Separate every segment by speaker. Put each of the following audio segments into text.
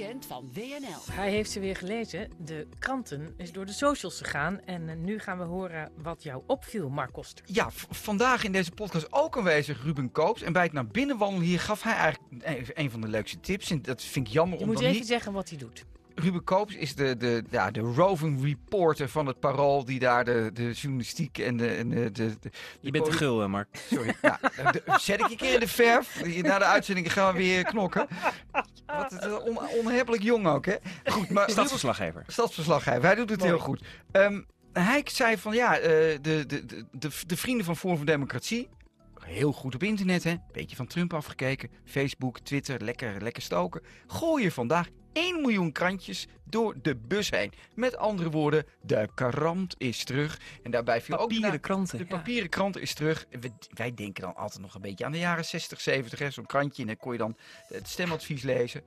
Speaker 1: weekend van WNL.
Speaker 2: Hij heeft ze weer gelezen. De kranten is door de socials gegaan. En eh, nu gaan we horen wat jou opviel, Mark Koster.
Speaker 3: Ja, vandaag in deze podcast ook aanwezig Ruben Koops. En bij het naar binnen wandelen hier gaf hij eigenlijk een- een van de leukste tips. En dat vind ik jammer
Speaker 2: Je
Speaker 3: om
Speaker 2: moet even
Speaker 3: niet...
Speaker 2: zeggen wat hij doet.
Speaker 3: Ruben Koops is de, de, ja, de roving reporter van het Parool... die daar de, de journalistiek en de... En de, de, de-
Speaker 4: Je bent te gul, eh, Mark.
Speaker 3: Sorry. Ja, de- zet ik je een keer in de verf. Na de uitzending gaan we weer knokken. Wat is het on, onhebbelijk jong ook, hè? Goed, maar
Speaker 4: Stadsverslaggever.
Speaker 3: Stadsverslaggever, hij doet het
Speaker 2: Mooi.
Speaker 3: heel goed. Ehm, hij zei van ja, eh, de, de, de, de, de vrienden van Forum voor Democratie, heel goed op internet hè, beetje van Trump afgekeken, Facebook, Twitter, lekker, lekker stoken, gooien vandaag 1 miljoen krantjes door de bus heen. Met andere woorden, de krant is terug. En daarbij viel ook de
Speaker 4: Papieren kranten.
Speaker 3: de
Speaker 4: ja.
Speaker 3: papieren krant is terug. We- wij denken dan altijd nog een beetje aan de jaren 60, 70. hè, Zo'n krantje en dan kon je dan het stemadvies lezen.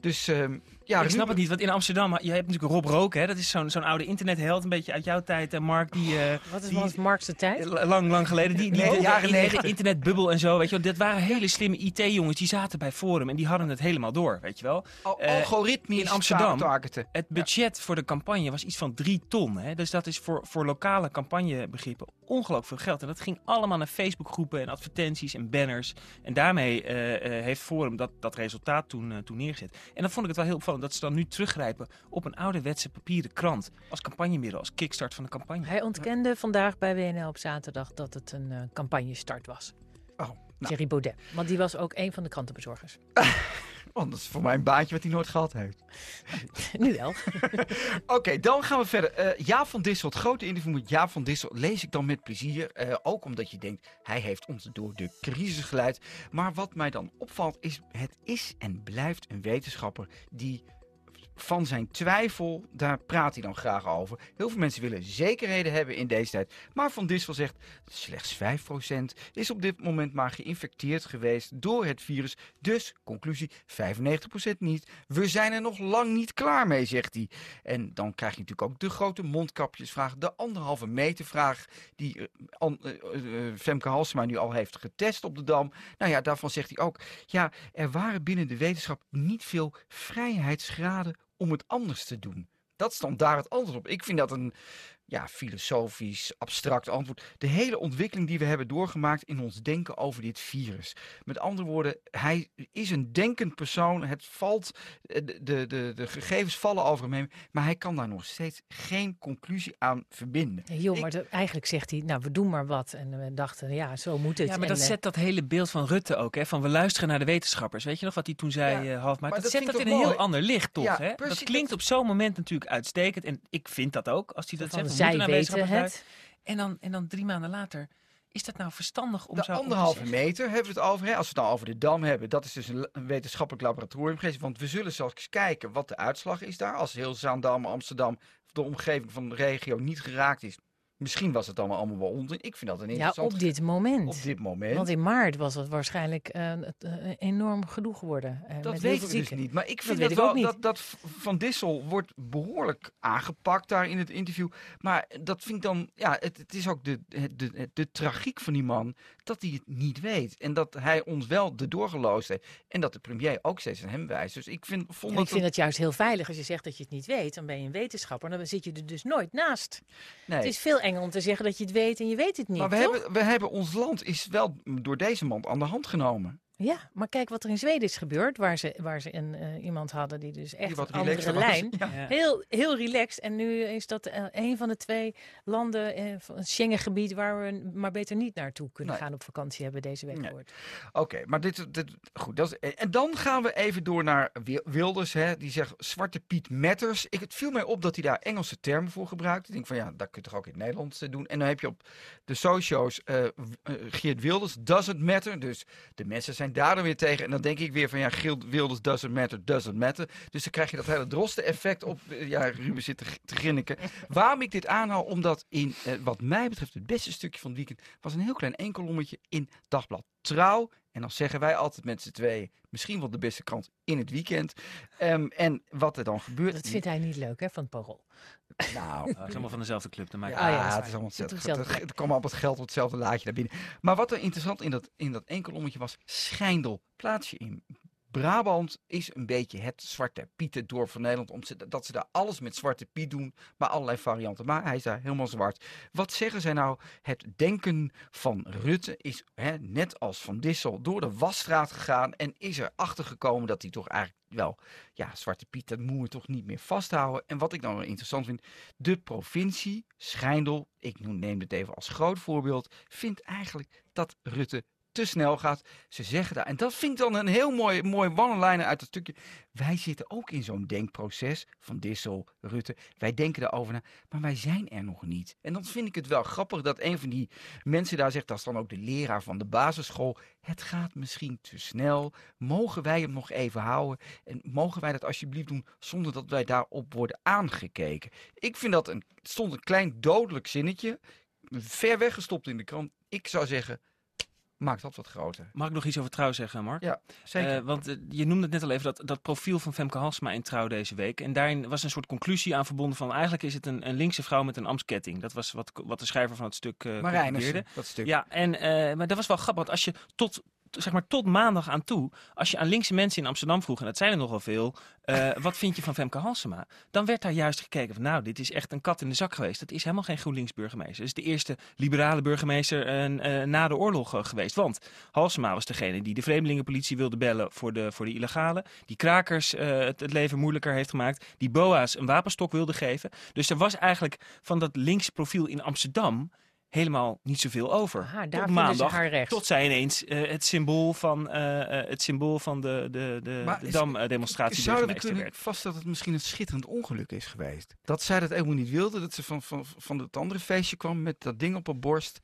Speaker 3: Dus ehm, ja,
Speaker 4: ik snap het niet, want in Amsterdam, je hebt natuurlijk Rob Rook, hè, dat is zo'n zo'n oude internetheld, een beetje uit jouw tijd, en Mark, die eh,
Speaker 2: Wat is
Speaker 4: Die-
Speaker 2: wat Mark's de tijd?
Speaker 4: lang, lang geleden, die, die
Speaker 3: Nee,
Speaker 4: de
Speaker 3: jaren 90.
Speaker 4: internetbubbel en zo, weet je wel, dat waren hele slimme IT-jongens, die zaten bij Forum en die hadden het helemaal door, weet je wel.
Speaker 3: Al-
Speaker 4: Eh,
Speaker 3: algoritmisch
Speaker 4: in Amsterdam-
Speaker 3: targeten.
Speaker 4: Het budget voor de campagne was iets van drie ton. Hè? Dus dat is voor, voor lokale campagnebegrippen ongelooflijk veel geld. En dat ging allemaal naar Facebookgroepen en advertenties en banners. En daarmee eh, eh, heeft Forum dat, dat resultaat toen, eh, toen neergezet. En dan vond ik het wel heel opvallend dat ze dan nu teruggrijpen op een ouderwetse papieren krant. Als campagnemiddel, als kickstart van de campagne.
Speaker 2: Hij ontkende vandaag bij WNL op zaterdag dat het een eh, campagnestart was.
Speaker 3: Oh, nou,
Speaker 2: Thierry Baudet. Want die was ook een van de krantenbezorgers.
Speaker 3: want dat is voor mij een baantje wat hij nooit gehad heeft.
Speaker 2: nu wel.
Speaker 3: Oké, dan gaan we verder. Eh Jaap van Dissel, het grote interview met Jaap van Dissel lees ik dan met plezier. Eh, ook omdat je denkt, hij heeft ons door de crisis geleid. Maar wat mij dan opvalt is, het is en blijft een wetenschapper die van zijn twijfel, daar praat hij dan graag over. Heel veel mensen willen zekerheden hebben in deze tijd. Maar Van Dissel zegt, slechts 5% is op dit moment maar geïnfecteerd geweest door het virus. Dus, conclusie, 95% niet. We zijn er nog lang niet klaar mee, zegt hij. En dan krijg je natuurlijk ook de grote mondkapjesvraag, de anderhalve meter vraag, die eh, eh, eh, Femke Halsema nu al heeft getest op de Dam. Nou ja, daarvan zegt hij ook, ja, er waren binnen de wetenschap niet veel vrijheidsgraden om het anders te doen. Dat dan daar het antwoord op. Ik vind dat een ja, filosofisch, abstract antwoord. De hele ontwikkeling die we hebben doorgemaakt in ons denken over dit virus. Met andere woorden, hij is een denkend persoon. Het valt, eh, de, de, de, gegevens vallen over hem heen. Maar hij kan daar nog steeds geen conclusie aan verbinden.
Speaker 2: Jo,
Speaker 3: Ik-
Speaker 2: maar de- eigenlijk zegt hij, nou we doen maar wat. En we dachten, ja zo moet het.
Speaker 4: Ja, maar
Speaker 2: En,
Speaker 4: dat
Speaker 2: eh,
Speaker 4: zet dat hele beeld van Rutte ook, hè? Van we luisteren naar de wetenschappers. Weet je nog wat hij toen zei,
Speaker 3: Ja,
Speaker 4: eh, half maart?
Speaker 3: dat
Speaker 4: Dat, zet dat in een heel ander licht, toch?
Speaker 3: Ja,
Speaker 4: hè?
Speaker 3: precies,
Speaker 4: Dat klinkt op zo'n moment natuurlijk uitstekend. En ik vind dat ook, als hij dat zegt.
Speaker 2: Zij weten het.
Speaker 4: En dan, en dan drie maanden later, is dat nou verstandig om
Speaker 3: De
Speaker 4: zo... te
Speaker 3: anderhalve
Speaker 4: zeggen?
Speaker 3: meter hebben we het over. Hè? Als we het nou over de Dam hebben, dat is dus een, een wetenschappelijk laboratorium geweest. Want we zullen zelfs kijken wat de uitslag is daar. Als heel Zaandam, Amsterdam, de omgeving van de regio niet geraakt is. Misschien was het allemaal allemaal wel onzin. Ik vind dat een
Speaker 2: Ja,
Speaker 3: interessant
Speaker 2: op dit moment.
Speaker 3: op dit moment.
Speaker 2: Want in maart was het waarschijnlijk eh, enorm gedoe geworden. eh,
Speaker 3: Dat
Speaker 2: met heel
Speaker 3: weten
Speaker 2: veel
Speaker 3: we dus niet. Maar ik vind
Speaker 2: weet
Speaker 3: dat,
Speaker 2: ik ook
Speaker 3: wel, dat, dat Van Dissel wordt behoorlijk aangepakt daar in het interview. Maar dat vind ik dan, ja, het, het is ook de, de, de, de tragiek van die man dat hij het niet weet. En dat hij ons wel de doorgeloosd heeft. En dat de premier ook steeds aan hem wijst. Dus ik vind, vond dat
Speaker 2: ik vind het juist heel veilig als je zegt dat je het niet weet. Dan ben je een wetenschapper. Dan zit je er dus nooit naast.
Speaker 3: nee.
Speaker 2: Het is veel enger om te zeggen dat je het weet en je weet het niet.
Speaker 3: maar we
Speaker 2: toch?
Speaker 3: hebben, we hebben ons land is wel door deze man aan de hand genomen.
Speaker 2: Ja, maar kijk wat er in Zweden is gebeurd. Waar ze, waar ze een, eh, iemand hadden die dus echt
Speaker 3: Die wat
Speaker 2: een andere lijn.
Speaker 3: Ja.
Speaker 2: Heel, heel relaxed. En nu is dat eh, een van de twee landen van het Schengengebied waar we maar beter niet naartoe kunnen
Speaker 3: Nee.
Speaker 2: gaan op vakantie, hebben deze week
Speaker 3: Nee.
Speaker 2: gehoord.
Speaker 3: Oké, maar dit, dit goed. Dat is, en dan gaan we even door naar Wil- Wilders. Hè, die zegt Zwarte Piet matters. Ik, het viel mij op dat hij daar Engelse termen voor gebruikt. Ik denk van ja, dat kun je toch ook in het Nederlands doen. En dan heb je op de socio's Geert Wilders doesn't matter. Dus de mensen zijn daar dan weer tegen. En dan denk ik weer van ja, Wilders doesn't matter, doesn't matter. Dus dan krijg je dat hele droste effect op. Eh, Ja, Ruben zit te, te grinniken. Waarom ik dit aanhaal? Omdat in, eh, wat mij betreft, het beste stukje van het weekend was een heel klein enkolommetje in Dagblad Trouw. En dan zeggen wij altijd met z'n tweeën, misschien wel de beste krant in het weekend. Ehm, en wat er dan gebeurt.
Speaker 2: Dat vindt hij niet leuk, hè, van het Parool.
Speaker 3: Nou,
Speaker 4: het is allemaal van dezelfde club. Dan maakt
Speaker 3: ja,
Speaker 4: het
Speaker 2: Ah, ja,
Speaker 3: het is allemaal
Speaker 2: Zit op
Speaker 3: hetzelfde.
Speaker 2: dezelfde
Speaker 3: Het kwam allemaal het geld op hetzelfde laadje naar binnen. Maar wat er interessant in dat, in dat enkolommetje was, Schijndel. Plaats je in Brabant is een beetje het zwarte Pietendorp van Nederland. Om ze, dat ze daar alles met zwarte Piet doen, maar allerlei varianten. Maar hij is daar helemaal zwart. Wat zeggen zij nou? Het denken van Rutte is hè, net als Van Dissel door de wasstraat gegaan. En is er achter gekomen dat hij toch eigenlijk wel, ja, zwarte Piet, dat moet toch niet meer vasthouden. En wat ik dan wel interessant vind, de provincie Schijndel, ik neem het even als groot voorbeeld, vindt eigenlijk dat Rutte te snel gaat. Ze zeggen daar, en dat vind ik dan een heel mooi, mooi one uit het stukje. Wij zitten ook in zo'n denkproces van Dissel, Rutte. Wij denken erover na, maar wij zijn er nog niet. En dan vind ik het wel grappig dat een van die mensen daar zegt, dat is dan ook de leraar van de basisschool. Het gaat misschien te snel. Mogen wij hem nog even houden? En mogen wij dat alsjeblieft doen zonder dat wij daarop worden aangekeken? Ik vind dat een, stond een klein dodelijk zinnetje, ver weggestopt in de krant. Ik zou zeggen, maakt dat wat groter.
Speaker 4: Mag ik nog iets over Trouw zeggen, Mark?
Speaker 3: Ja, zeker.
Speaker 4: Uh, want uh, je noemde het net al even, dat, dat profiel van Femke Halsma in Trouw deze week. En daarin was een soort conclusie aan verbonden van... eigenlijk is het een, een linkse vrouw met een ambtsketting. Dat was wat, wat de schrijver van het stuk uh,
Speaker 3: Marijnissen, dat stuk.
Speaker 4: Ja, en, maar dat was wel grappig, want als je tot zeg maar tot maandag aan toe, als je aan linkse mensen in Amsterdam vroeg, en dat zijn er nogal veel, uh, wat vind je van Femke Halsema? Dan werd daar juist gekeken van, nou, dit is echt een kat in de zak geweest. Dat is helemaal geen GroenLinks burgemeester. Het is de eerste liberale burgemeester uh, uh, na de oorlog geweest. Want Halsema was degene die de vreemdelingenpolitie wilde bellen voor de, voor de illegale. Die krakers het, het, leven moeilijker heeft gemaakt. Die BOA's een wapenstok wilde geven. Dus er was eigenlijk van dat linkse profiel in Amsterdam helemaal niet zoveel over.
Speaker 2: Aha, daar tot maandag, haar recht.
Speaker 4: tot zij ineens uh, het symbool van, uh, het symbool van de, de, de, de Dam-demonstratie
Speaker 3: Zouden we kunnen vast dat het misschien een schitterend ongeluk is geweest? Dat zij dat helemaal niet wilde, dat ze van, van, van het andere feestje kwam met dat ding op haar borst.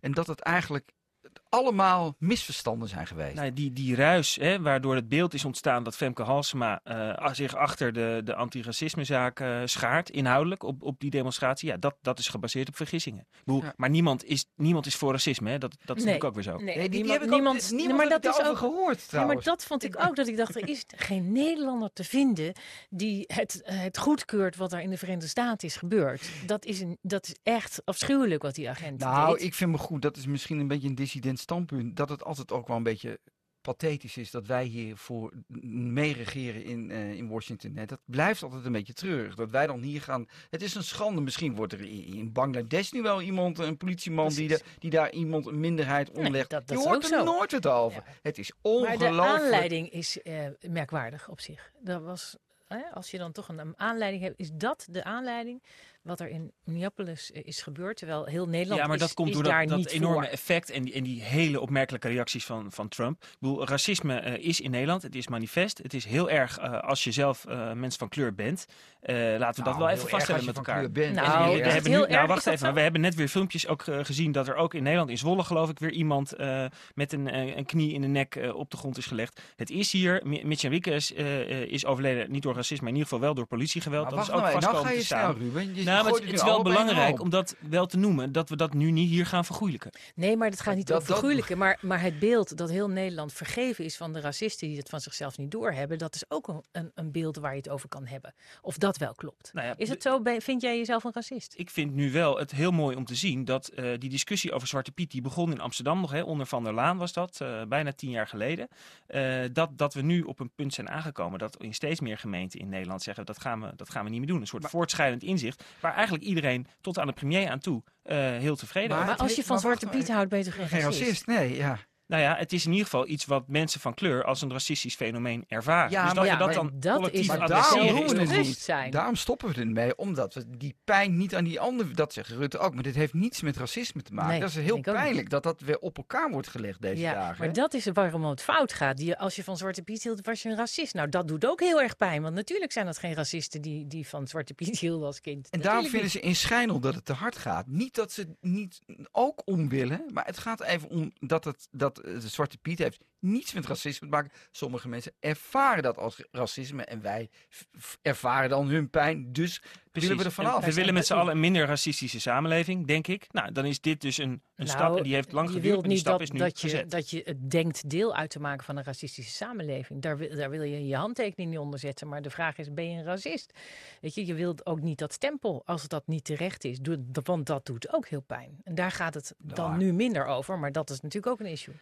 Speaker 3: En dat het eigenlijk allemaal misverstanden zijn geweest.
Speaker 4: Nou, die, die ruis, hè, waardoor het beeld is ontstaan dat Femke Halsema uh, zich achter de, de antiracismezaak uh, schaart, inhoudelijk, op, op die demonstratie. Ja, dat, dat is gebaseerd op vergissingen. Bedoel, ja. Maar niemand is, niemand is voor racisme, hè? dat, dat is
Speaker 2: nee,
Speaker 4: natuurlijk ook weer zo.
Speaker 2: Nee, nee die, die niemand, ook, niemand maar dat is ook
Speaker 3: gehoord
Speaker 2: ja, maar dat vond ik ook, dat ik dacht, er is geen Nederlander te vinden die het, het goedkeurt wat er in de Verenigde Staten is gebeurd. Dat is, een, dat is echt afschuwelijk wat die agent
Speaker 3: Nou,
Speaker 2: deed.
Speaker 3: ik vind me goed, dat is misschien een beetje een dissident standpunt dat het altijd ook wel een beetje pathetisch is dat wij hiervoor meeregeren in, uh, in Washington. Hè. Dat blijft altijd een beetje treurig. Dat wij dan hier gaan. Het is een schande. Misschien wordt er in Bangladesh nu wel iemand, een politieman, die, de, die daar iemand een minderheid omlegt. Nee,
Speaker 2: dat, dat
Speaker 3: Je hoort er
Speaker 2: zo.
Speaker 3: nooit wat over. Ja. Het is ongelooflijk.
Speaker 2: Maar de aanleiding is uh, merkwaardig op zich. Dat was, hè, als je dan toch een aanleiding hebt, is dat de aanleiding wat er in Minneapolis is gebeurd. Terwijl heel Nederland
Speaker 4: Ja, maar dat komt door dat, enorme
Speaker 2: voor.
Speaker 4: effect en die, en die hele opmerkelijke reacties van, van Trump. Ik bedoel, racisme uh, is in Nederland, het is manifest. Het is heel erg uh, als je zelf uh, mens van kleur bent. laten we
Speaker 3: nou,
Speaker 4: dat wel even vaststellen met elkaar.
Speaker 2: Nou,
Speaker 4: we hebben nu, nou, wacht even. We hebben net weer filmpjes ook gezien dat er ook in Nederland, in Zwolle geloof ik, weer iemand met een, een knie in de nek op de grond is gelegd. Het is hier, Mitch Enriquez is overleden, niet door racisme, maar in ieder geval wel door politiegeweld. Dat
Speaker 3: wacht
Speaker 4: is ook
Speaker 3: nou,
Speaker 4: vast
Speaker 3: nou
Speaker 4: komen
Speaker 3: ga je
Speaker 4: te staan.
Speaker 3: snel, Ruben.
Speaker 4: Nou, maar het, is wel belangrijk om dat wel te noemen, dat we dat nu niet hier gaan vergoeilijken.
Speaker 2: Nee, maar het gaat niet
Speaker 3: Dat-
Speaker 2: over
Speaker 3: dat-
Speaker 2: vergoeilijken. Maar, maar het beeld dat heel Nederland vergeven is van de racisten die het van zichzelf niet doorhebben, dat is ook een, een, een beeld waar je het over kan hebben. Of dat wel klopt.
Speaker 4: Nou ja,
Speaker 2: Is het zo? Ben- Vind jij jezelf een racist?
Speaker 4: ik vind nu wel het heel mooi om te zien dat eh, die discussie over Zwarte Piet, die begon in Amsterdam nog, hè, onder Van der Laan was dat, eh, bijna tien jaar geleden. Eh, dat, dat we nu op een punt zijn aangekomen dat in steeds meer gemeenten in Nederland zeggen dat gaan we, dat gaan we niet meer doen. Een soort voortschrijdend inzicht, waar eigenlijk iedereen tot aan de premier aan toe eh, heel tevreden
Speaker 3: Maar
Speaker 2: Maar als je van Zwarte Piet houdt, ben je toch geen racist,
Speaker 3: nee, ja.
Speaker 4: Nou ja, het is in ieder geval iets wat mensen van kleur als een racistisch fenomeen ervaren.
Speaker 3: Ja,
Speaker 4: dus dat we
Speaker 2: ja,
Speaker 4: dat
Speaker 2: maar
Speaker 4: dan
Speaker 2: dat is
Speaker 3: Maar daarom
Speaker 4: is
Speaker 3: het niet.
Speaker 2: zijn.
Speaker 3: Daarom stoppen we ermee, omdat we die pijn niet aan die ander, dat zegt Rutte ook, maar dit heeft niets met racisme te maken.
Speaker 2: Nee,
Speaker 3: dat is heel pijnlijk dat dat weer op elkaar wordt gelegd deze
Speaker 2: Ja,
Speaker 3: dagen.
Speaker 2: maar dat is waarom het fout gaat. Die, als je van Zwarte Piet hield, was je een racist. Nou, dat doet ook heel erg pijn. Want natuurlijk zijn dat geen racisten die, die van Zwarte Piet hielden als kind.
Speaker 3: En daarom vinden ze in Schijnel dat het te hard gaat. Niet dat ze niet ook om willen, maar het gaat even om dat, het, dat eh, de Zwarte Piet heeft niets met racisme te maken. Sommige mensen ervaren dat als racisme en wij ervaren dan hun pijn. Dus willen we er
Speaker 4: En
Speaker 3: vanaf.
Speaker 4: We willen met z'n allen een minder racistische samenleving, denk ik. Nou, dan is dit dus een, een
Speaker 2: Nou,
Speaker 4: stap en die heeft lang
Speaker 2: je
Speaker 4: geduurd,
Speaker 2: wilt
Speaker 4: maar die
Speaker 2: niet
Speaker 4: stap
Speaker 2: dat,
Speaker 4: is nu
Speaker 2: dat, je,
Speaker 4: gezet.
Speaker 2: dat je het denkt deel uit te maken van een racistische samenleving. Daar, wil- daar wil je je handtekening niet onder zetten. Maar de vraag is, ben je een racist? Weet je, je wilt ook niet dat stempel, als dat niet terecht is. Doe- Want dat doet ook heel pijn. En daar gaat het dan
Speaker 3: Nou,
Speaker 2: nu minder over. Maar dat is natuurlijk ook een issue.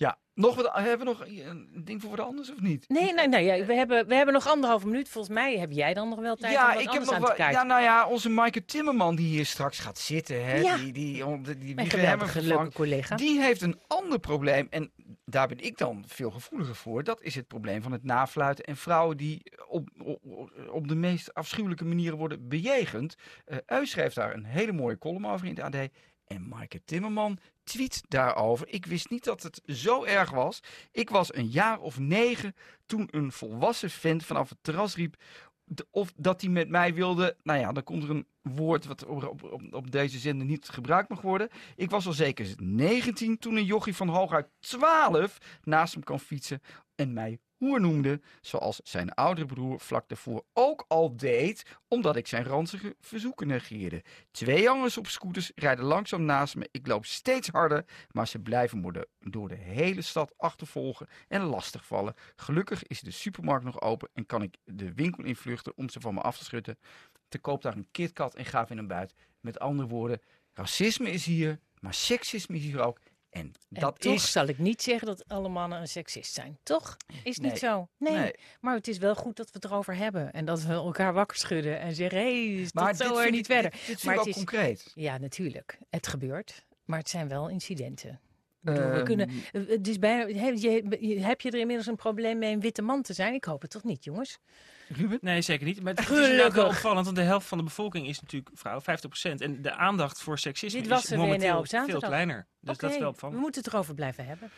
Speaker 3: Ja, nog wat, hebben we nog een ding voor wat anders of niet?
Speaker 2: Nee, nee, nee. Ja, we, hebben, we hebben nog anderhalve minuut. Volgens mij heb jij dan nog wel tijd om
Speaker 3: Ja,
Speaker 2: wat
Speaker 3: ik heb nog
Speaker 2: aan
Speaker 3: wel.
Speaker 2: te kijken.
Speaker 3: Ja, nou ja, onze Maaike Timmerman die hier straks gaat zitten, hè,
Speaker 2: Ja.
Speaker 3: die, die, die, die,
Speaker 2: Mijn geweldige leuke collega.
Speaker 3: die heeft een ander probleem. En daar ben ik dan veel gevoeliger voor. Dat is het probleem van het nafluiten en vrouwen die op, op, op de meest afschuwelijke manieren worden bejegend. Eh schreef daar een hele mooie column over in het AD. En Maaike Timmerman tweet daarover. Ik wist niet dat het zo erg was. Ik was een jaar of negen toen een volwassen vent vanaf het terras riep of dat hij met mij wilde. Nou ja, dan komt er een woord wat op, op, op, op deze zender niet gebruikt mag worden. Ik was al zeker 19 toen een jochie van hooguit 12 naast hem kan fietsen en mij hoer noemde, zoals zijn oudere broer vlak daarvoor ook al deed, omdat ik zijn ranzige verzoeken negeerde. Twee jongens op scooters rijden langzaam naast me. Ik loop steeds harder, maar ze blijven worden door de hele stad achtervolgen en lastigvallen. Gelukkig is de supermarkt nog open en kan ik de winkel invluchten om ze van me af te schutten. Te koop daar een KitKat en ga weer naar buiten. Met andere woorden, racisme is hier, maar seksisme is hier ook. En
Speaker 2: En
Speaker 3: dat
Speaker 2: toch
Speaker 3: is...
Speaker 2: zal ik niet zeggen dat alle mannen een seksist zijn. Toch? Is
Speaker 3: Nee.
Speaker 2: niet zo. Nee.
Speaker 3: Nee.
Speaker 2: Maar het is wel goed dat we het erover hebben. En dat we elkaar wakker schudden en zeggen, hé, hey,
Speaker 3: Maar
Speaker 2: tot zo er niet verder.
Speaker 3: Dit,
Speaker 2: Maar het is-
Speaker 3: concreet.
Speaker 2: Ja, natuurlijk. Het gebeurt. Maar het zijn wel incidenten. Bedoel, we
Speaker 3: Ehm,
Speaker 2: kunnen, het is bijna, heb, je, heb je er inmiddels een probleem mee een witte man te zijn? Ik hoop het toch niet, jongens?
Speaker 3: Ruben?
Speaker 4: Nee, zeker niet. Maar het is inderdaad wel opvallend, want de helft van de bevolking is natuurlijk vrouw, 50%. En de aandacht voor seksisme
Speaker 2: Dit was
Speaker 4: is
Speaker 2: WNL
Speaker 4: momenteel
Speaker 2: zaterdag.
Speaker 4: veel kleiner. Dus dat is wel
Speaker 2: we
Speaker 4: opvallend.
Speaker 2: moeten het erover blijven hebben.